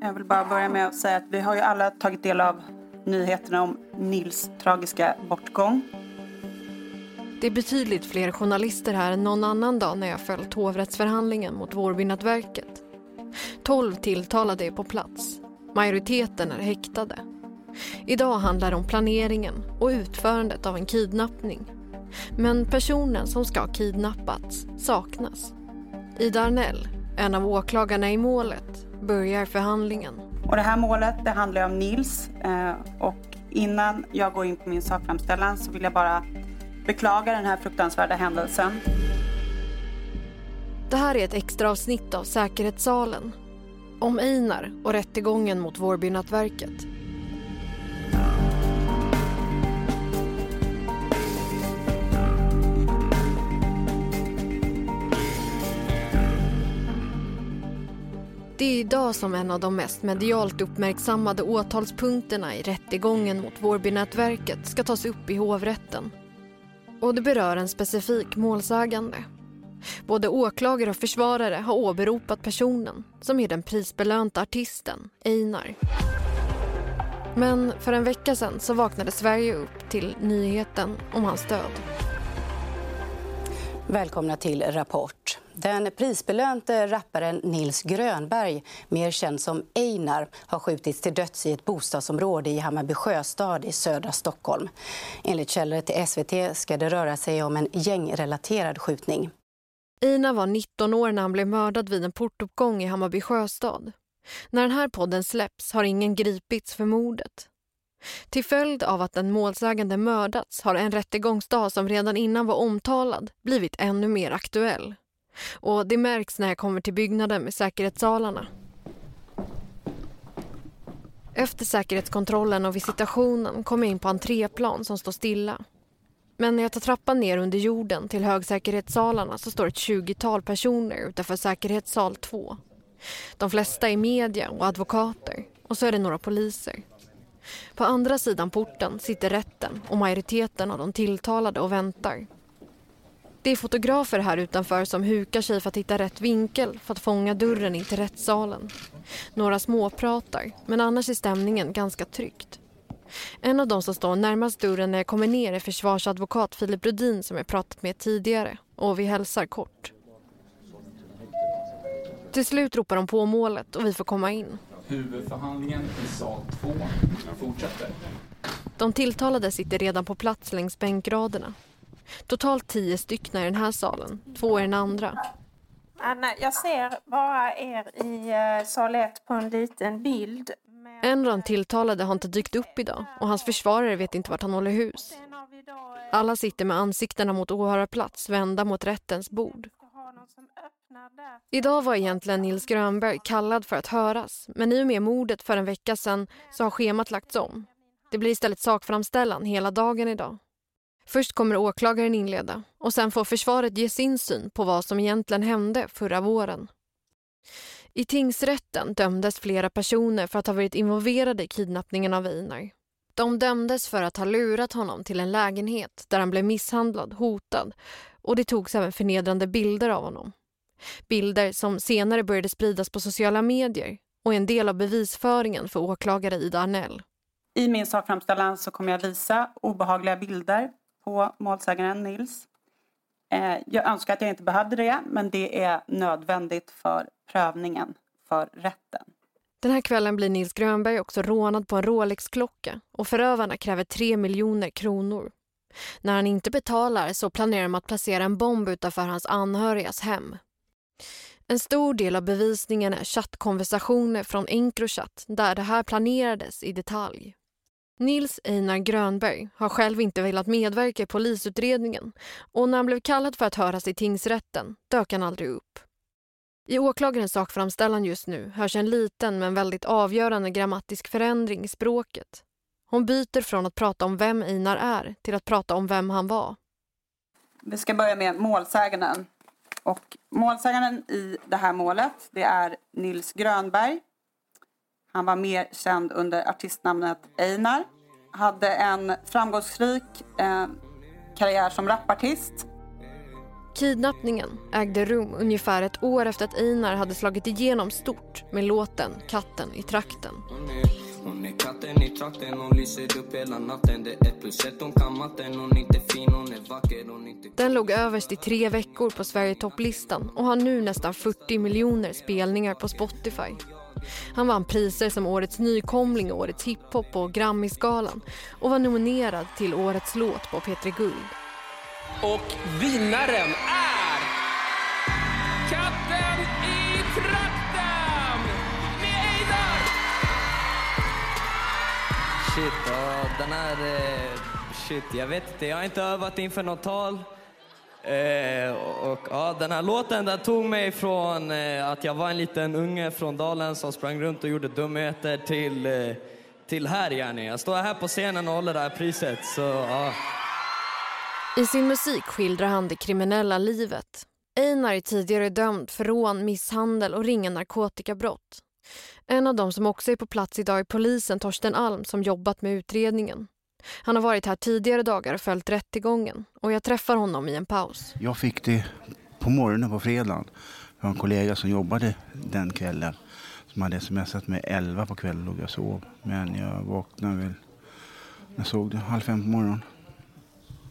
Jag vill bara börja med att säga att vi har ju alla tagit del av nyheterna om Nils tragiska bortgång. Det är betydligt fler journalister här än någon annan dag när jag följt hovrättsförhandlingen mot Vårbynätverket. 12 tilltalade är på plats. Majoriteten är häktade. Idag handlar det om planeringen och utförandet av en kidnappning. Men personen som ska ha kidnappats saknas. Ida Arnell, en av åklagarna i målet, börjar förhandlingen. Och det här målet det handlar om Nils. Eh, och innan jag går in på min sakframställan så vill jag bara beklaga den här fruktansvärda händelsen. Det här är ett extra avsnitt av Säkerhetssalen. Om Einar och rättegången mot Vårbynätverket. Det är idag som en av de mest medialt uppmärksammade åtalspunkterna i rättegången mot Vårbynätverket ska tas upp i hovrätten. Och det berör en specifik målsägande. Både åklagare och försvarare har åberopat personen som är den prisbelönta artisten Einar. Men för en vecka sedan så vaknade Sverige upp till nyheten om hans död. Välkomna till Rapport. Den prisbelönte rapparen Nils Grönberg, mer känd som Einar har skjutits till döds i ett bostadsområde i Hammarby sjöstad i södra Stockholm. Enligt källor till SVT ska det röra sig om en gängrelaterad skjutning. Einar var 19 år när han blev mördad vid en portuppgång i Hammarby sjöstad. När den här podden släpps har ingen gripits för mordet. Till följd av att en målsägande mördats har en rättegångsdag som redan innan var omtalad blivit ännu mer aktuell. Och det märks när jag kommer till byggnaden med säkerhetssalarna. Efter säkerhetskontrollen och visitationen kommer jag in på entréplan som står stilla. Men när jag tar trappan ner under jorden till högsäkerhetssalarna så står ett tjugotal personer utanför säkerhetssal 2. De flesta är media och advokater och så är det några poliser. På andra sidan porten sitter rätten och majoriteten av de tilltalade och väntar. Det är fotografer här utanför som hukar sig för att hitta rätt vinkel för att fånga dörren in till rättssalen. Några småpratar, men annars är stämningen ganska tryckt. En av de som står närmast dörren när jag kommer ner är försvarsadvokat Filip Rudin som jag pratat med tidigare och vi hälsar kort. Till slut ropar de på målet och vi får komma in. Huvudförhandlingen i sal 2 fortsätter. De tilltalade sitter redan på plats längs bänkraderna. Totalt tio stycken i den här salen, två i den andra. Anna, jag ser bara er i uh, sal 1 på en liten bild. En av de tilltalade har inte dykt upp idag och hans försvarare vet inte vart han håller hus. Alla sitter med ansiktena mot åhörarplats vända mot rättens bord. Idag var egentligen Nils Grönberg kallad för att höras men i och med mordet för en vecka sedan så har schemat lagts om. Det blir istället sakframställan hela dagen idag. Först kommer åklagaren inleda och sen får försvaret ge sin syn på vad som egentligen hände förra våren. I tingsrätten dömdes flera personer för att ha varit involverade i kidnappningen av Einar. De dömdes för att ha lurat honom till en lägenhet där han blev misshandlad, hotad och det togs även förnedrande bilder av honom. Bilder som senare började spridas på sociala medier och är en del av bevisföringen för åklagare Ida Arnell. I min sakframställan så kommer jag visa obehagliga bilder på målsägaren Nils. Eh, jag önskar att jag inte behövde det men det är nödvändigt för prövningen för rätten. Den här kvällen blir Nils Grönberg också rånad på en Rolex-klocka och förövarna kräver 3 miljoner kronor. När han inte betalar så planerar de att placera en bomb utanför hans anhörigas hem. En stor del av bevisningen är chattkonversationer från Encrochat där det här planerades i detalj. Nils Einar Grönberg har själv inte velat medverka i polisutredningen och när han blev kallad för att höras i tingsrätten dök han aldrig upp. I åklagarens sakframställan just nu hörs en liten men väldigt avgörande grammatisk förändring i språket. Hon byter från att prata om vem Einar är till att prata om vem han var. Vi ska börja med målsäganden. Och målsäganden i det här målet det är Nils Grönberg. Han var mer känd under artistnamnet Einar. Hade en framgångsrik eh, karriär som rapartist. Kidnappningen ägde rum ungefär ett år efter att Einar hade slagit igenom stort med låten Katten i trakten. Hon är katten i trakten, hon lyser upp hela natten Det är ett plus ett, hon kan matten Hon är inte fin, hon är vacker, hon är inte... Den låg överst i tre veckor på Sverigetopplistan och har nu nästan 40 miljoner spelningar på Spotify. Han vann priser som Årets nykomling, Årets hiphop och Grammisgalan och var nominerad till Årets låt på P3 Guld. Och vinnaren är... Katten Shit, ja, den här... Eh, shit, jag vet inte. Jag har inte övat inför något tal. Eh, och, ja, den här låten den tog mig från eh, att jag var en liten unge från Dalen som sprang runt och gjorde dumheter till, eh, till här, Jenny. Jag står här på scenen och håller det här priset. Så, ja. I sin musik skildrar han det kriminella livet. Einar är tidigare dömd för rån, misshandel och ringa narkotikabrott. En av dem som också är på plats idag är polisen Torsten Alm som jobbat med utredningen. Han har varit här tidigare dagar och följt rättegången och jag träffar honom i en paus. Jag fick det på morgonen på fredagen. Jag har en kollega som jobbade den kvällen som hade smsat mig 11 på kvällen och jag sov. Men jag vaknade väl, jag såg det halv fem på morgonen.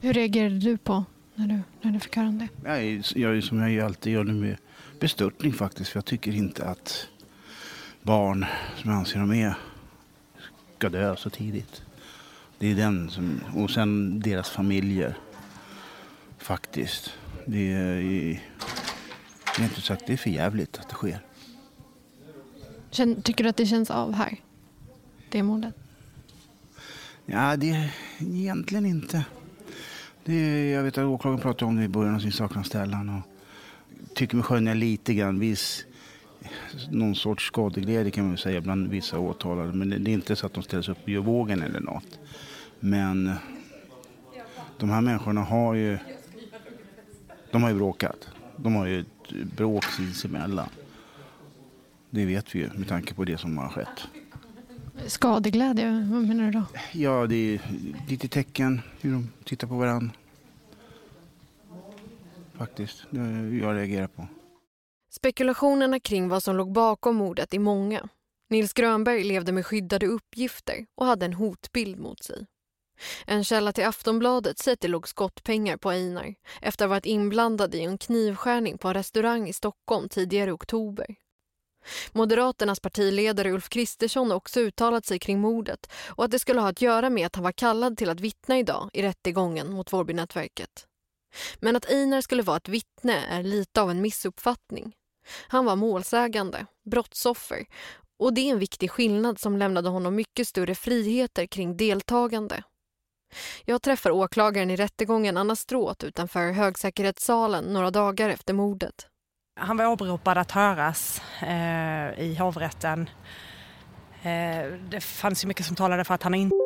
Hur reagerade du på när du, när du fick höra om det? Jag, jag, som jag alltid gör med bestörtning faktiskt. För jag tycker inte att barn som jag anser de är ska dö så tidigt. Det är den som, och sen deras familjer faktiskt. Det är, rent ut sagt, det är för jävligt att det sker. Tycker du att det känns av här? Det mordet? Ja, det är egentligen inte. Det, jag vet att åklagaren pratade om det i början av sin sakframställan. Och tycker mig skönja lite grann viss, någon sorts skadeglädje kan man säga bland vissa åtalade. Men det, det är inte så att de ställer sig upp och gör vågen eller något. Men de här människorna har ju, de har ju bråkat. De har ju ett bråk sinsemellan. Det vet vi ju med tanke på det som har skett. Skadeglädje, vad menar du då? Ja, det är lite tecken hur de tittar på varandra. Faktiskt, det jag reagerar på. Spekulationerna kring vad som låg bakom mordet är många. Nils Grönberg levde med skyddade uppgifter och hade en hotbild mot sig. En källa till Aftonbladet säger att det låg skottpengar på Einar efter att ha varit inblandad i en knivskärning på en restaurang i Stockholm tidigare i oktober. Moderaternas partiledare Ulf Kristersson har också uttalat sig kring mordet och att det skulle ha att göra med att han var kallad till att vittna idag i rättegången mot Vårbynätverket. Men att Einar skulle vara ett vittne är lite av en missuppfattning. Han var målsägande, brottsoffer och det är en viktig skillnad som lämnade honom mycket större friheter kring deltagande. Jag träffar åklagaren i rättegången Anna Stråth utanför högsäkerhetssalen några dagar efter mordet. Han var åberopad att höras eh, i hovrätten. Eh, det fanns ju mycket som talade för att han inte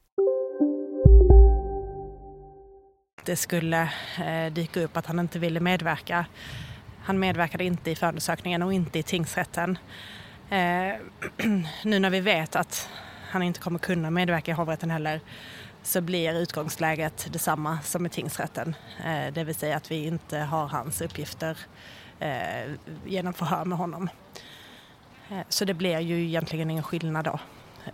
Det skulle eh, dyka upp att han inte ville medverka. Han medverkade inte i förundersökningen och inte i tingsrätten. Eh, nu när vi vet att han inte kommer kunna medverka i hovrätten heller så blir utgångsläget detsamma som i tingsrätten. Eh, det vill säga att vi inte har hans uppgifter eh, genom förhör med honom. Eh, så det blir ju egentligen ingen skillnad då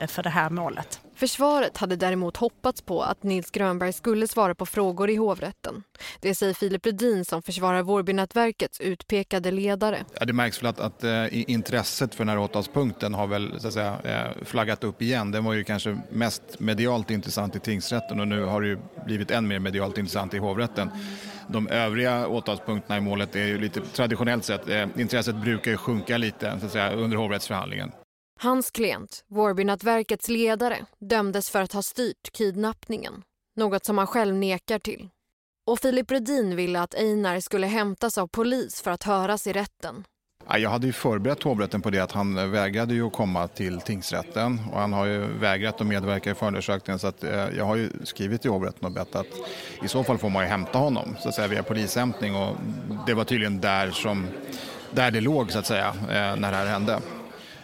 för det här målet. Försvaret hade däremot hoppats på att Nils Grönberg skulle svara på frågor i hovrätten. Det säger Filip Rudin som försvarar Vårbynätverkets utpekade ledare. Ja, det märks väl att, att äh, intresset för den här åtalspunkten har väl så att säga, äh, flaggat upp igen. Den var ju kanske mest medialt intressant i tingsrätten och nu har det ju blivit än mer medialt intressant i hovrätten. De övriga åtalspunkterna i målet är ju lite traditionellt sett, äh, intresset brukar ju sjunka lite så att säga, under hovrättsförhandlingen. Hans klient, Vårbynätverkets ledare, dömdes för att ha styrt kidnappningen. Något som han själv nekar till. Och Filip Rudin ville att Einar skulle hämtas av polis för att höras i rätten. Jag hade ju förberett hovrätten på det att han vägrade ju att komma till tingsrätten och han har ju vägrat att medverka i förundersökningen så att eh, jag har ju skrivit till hovrätten och bett att i så fall får man ju hämta honom så att säga via polishämtning och det var tydligen där som där det låg så att säga eh, när det här hände.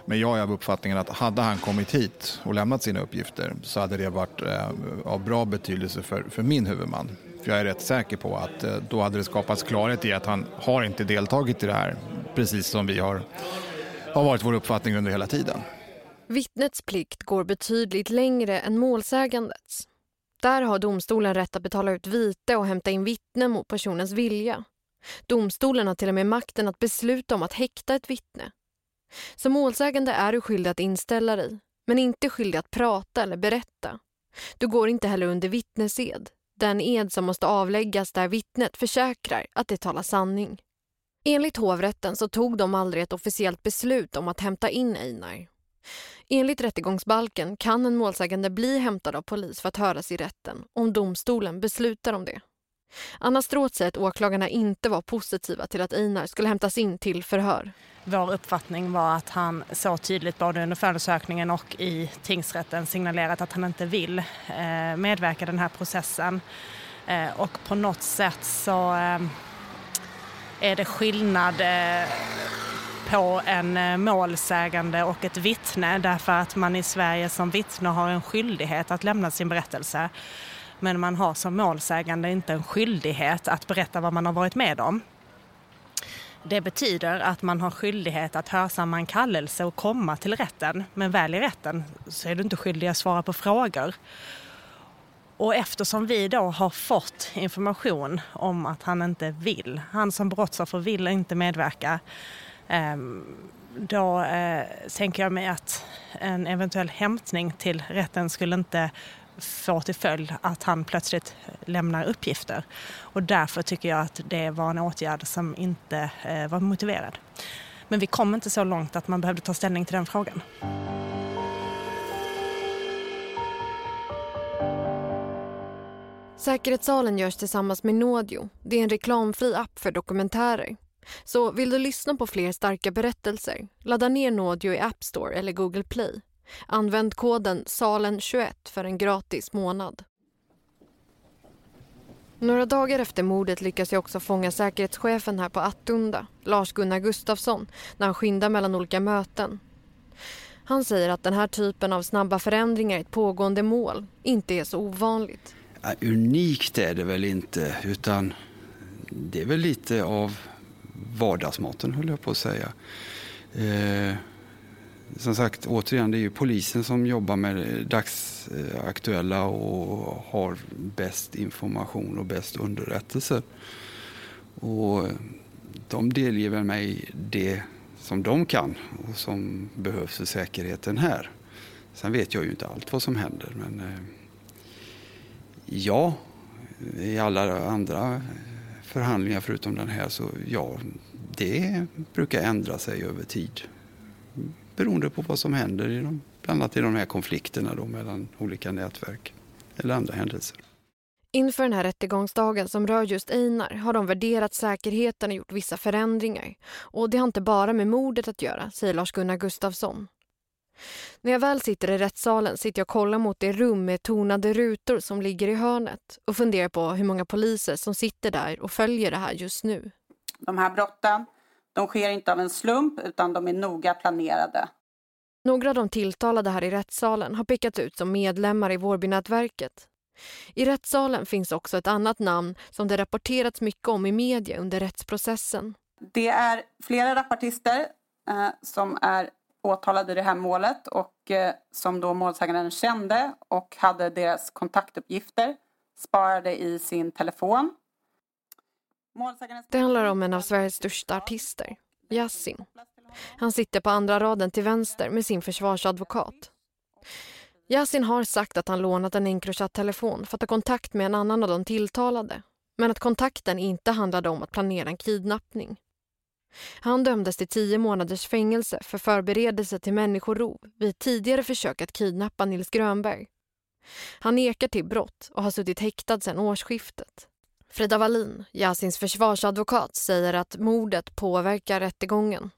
Men jag är av uppfattningen att hade han kommit hit och lämnat sina uppgifter så hade det varit eh, av bra betydelse för, för min huvudman. För jag är rätt säker på att eh, då hade det skapats klarhet i att han har inte deltagit i det här precis som vi har, har varit vår uppfattning under hela tiden. Vittnets plikt går betydligt längre än målsägandets. Där har domstolen rätt att betala ut vite och hämta in vittnen mot personens vilja. Domstolen har till och med makten att besluta om att häkta ett vittne. Som målsägande är du skyldig att inställa dig, men inte skyldig att prata eller berätta. Du går inte heller under vittnesed, den ed som måste avläggas där vittnet försäkrar att det talar sanning. Enligt hovrätten så tog de aldrig ett officiellt beslut om att hämta in Einar. Enligt rättegångsbalken kan en målsägande bli hämtad av polis för att höras i rätten om domstolen beslutar om det. Anna Stråth säger att åklagarna inte var positiva till att Einar skulle hämtas in till förhör. Vår uppfattning var att han så tydligt både under förundersökningen och i tingsrätten signalerat att han inte vill eh, medverka i den här processen. Eh, och på något sätt så eh, är det skillnad eh, på en eh, målsägande och ett vittne därför att man i Sverige som vittne har en skyldighet att lämna sin berättelse. Men man har som målsägande inte en skyldighet att berätta vad man har varit med om. Det betyder att man har skyldighet att hörsamma en kallelse och komma till rätten. Men väl i rätten så är du inte skyldig att svara på frågor. Och eftersom vi då har fått information om att han inte vill, han som brottsoffer vill inte medverka, ehm, då eh, tänker jag mig att en eventuell hämtning till rätten skulle inte får till följd att han plötsligt lämnar uppgifter. Och därför tycker jag att det var en åtgärd som inte eh, var motiverad. Men vi kom inte så långt att man behövde ta ställning till den frågan. Säkerhetssalen görs tillsammans med Nodio. Det är en reklamfri app för dokumentärer. Så vill du lyssna på fler starka berättelser, ladda ner Nodio i App Store eller Google Play. Använd koden SALEN21 för en gratis månad. Några dagar efter mordet lyckas jag också fånga säkerhetschefen här på Attunda, Lars-Gunnar Gustafsson, när han skyndar mellan olika möten. Han säger att den här typen av snabba förändringar i ett pågående mål inte är så ovanligt. Ja, unikt är det väl inte, utan det är väl lite av vardagsmaten höll jag på att säga. Eh, som sagt, återigen, det är ju polisen som jobbar med dagsaktuella och har bäst information och bäst underrättelser. Och de delger väl mig det som de kan och som behövs för säkerheten här. Sen vet jag ju inte allt vad som händer, men eh, ja, i alla andra förhandlingar förutom den här så ja, det brukar ändra sig över tid beroende på vad som händer i de bland annat i de här konflikterna då mellan olika nätverk eller andra händelser. Inför den här rättegångsdagen som rör just Einar har de värderat säkerheten och gjort vissa förändringar. Och det har inte bara med mordet att göra, säger Lars-Gunnar Gustafsson. När jag väl sitter i rättssalen sitter jag och kollar mot det rum med tonade rutor som ligger i hörnet och funderar på hur många poliser som sitter där och följer det här just nu. De här brotten, de sker inte av en slump utan de är noga planerade. Några av de tilltalade här i rättssalen har pekats ut som medlemmar i Vårbynätverket. I rättssalen finns också ett annat namn som det rapporterats mycket om i media under rättsprocessen. Det är flera rapportister eh, som är åtalade i det här målet och eh, som då målsäganden kände och hade deras kontaktuppgifter sparade i sin telefon. Det handlar om en av Sveriges största artister, Yasin. Han sitter på andra raden till vänster med sin försvarsadvokat. Yasin har sagt att han lånat en Encrochat-telefon för att ta kontakt med en annan av de tilltalade. Men att kontakten inte handlade om att planera en kidnappning. Han dömdes till tio månaders fängelse för förberedelse till människorov vid tidigare försök att kidnappa Nils Grönberg. Han nekar till brott och har suttit häktad sedan årsskiftet. Frida Wallin, Yasins försvarsadvokat, säger att mordet påverkar rättegången.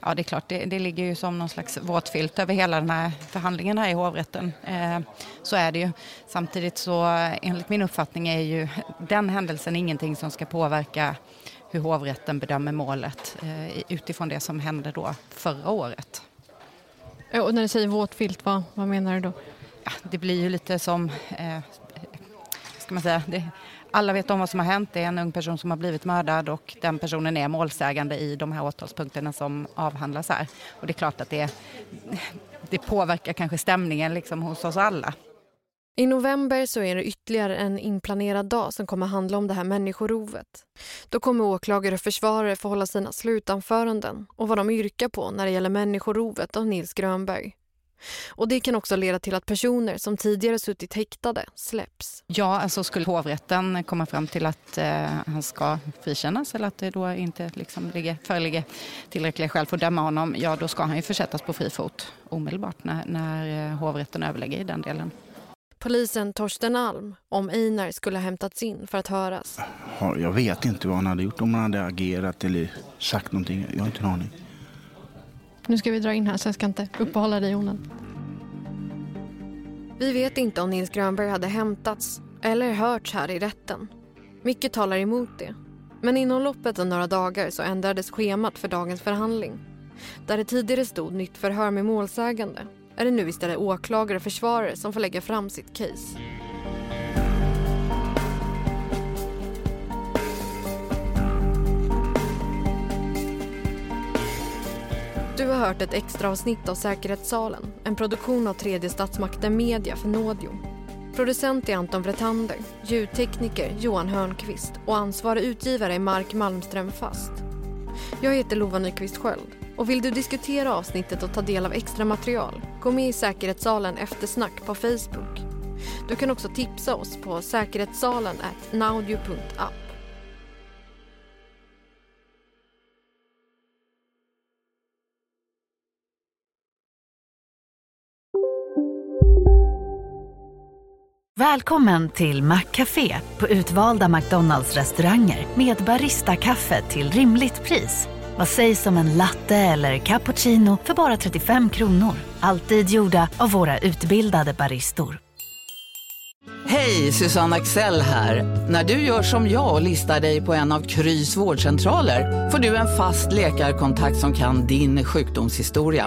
Ja, det är klart, det, det ligger ju som någon slags våt filt över hela den här förhandlingen här i hovrätten. Eh, så är det ju. Samtidigt så, enligt min uppfattning, är ju den händelsen ingenting som ska påverka hur hovrätten bedömer målet eh, utifrån det som hände då förra året. Och när du säger våt filt, vad, vad menar du då? Ja, det blir ju lite som, eh, ska man säga, det, alla vet om vad som har hänt. Det är en ung person som har blivit mördad och den personen är målsägande i de här åtalspunkterna som avhandlas här. Och det är klart att det, det påverkar kanske stämningen liksom hos oss alla. I november så är det ytterligare en inplanerad dag som kommer handla om det här människorovet. Då kommer åklagare och försvarare få hålla sina slutanföranden och vad de yrkar på när det gäller människorovet av Nils Grönberg. Och det kan också leda till att personer som tidigare suttit häktade släpps. Ja, alltså skulle hovrätten komma fram till att eh, han ska frikännas eller att det då inte liksom ligger, föreligger tillräckliga skäl för att döma honom, ja då ska han ju försättas på fri fot omedelbart när, när eh, hovrätten överlägger i den delen. Polisen Torsten Alm om Einar skulle ha hämtats in för att höras. Jag vet inte vad han hade gjort, om han hade agerat eller sagt någonting. Jag har inte en aning. Nu ska vi dra in här så jag ska inte uppehålla dig onödigt. Vi vet inte om Nils Grönberg hade hämtats eller hörts här i rätten. Mycket talar emot det. Men inom loppet av några dagar så ändrades schemat för dagens förhandling. Där det tidigare stod nytt förhör med målsägande är det nu istället åklagare och försvarare som får lägga fram sitt case. Du har hört ett extra avsnitt av Säkerhetssalen, en produktion av tredje statsmakten Media för Nådio. Producent är Anton Vretander, ljudtekniker Johan Hörnqvist och ansvarig utgivare är Mark Malmström Fast. Jag heter Lova Nyqvist Sköld och vill du diskutera avsnittet och ta del av extra material, gå med i Säkerhetssalen Eftersnack på Facebook. Du kan också tipsa oss på säkerhetssalen naudio.app. Välkommen till Maccafé på utvalda McDonalds restauranger med Baristakaffe till rimligt pris. Vad sägs om en latte eller cappuccino för bara 35 kronor? Alltid gjorda av våra utbildade baristor. Hej, Susanne Axel här. När du gör som jag och listar dig på en av Krys vårdcentraler får du en fast läkarkontakt som kan din sjukdomshistoria.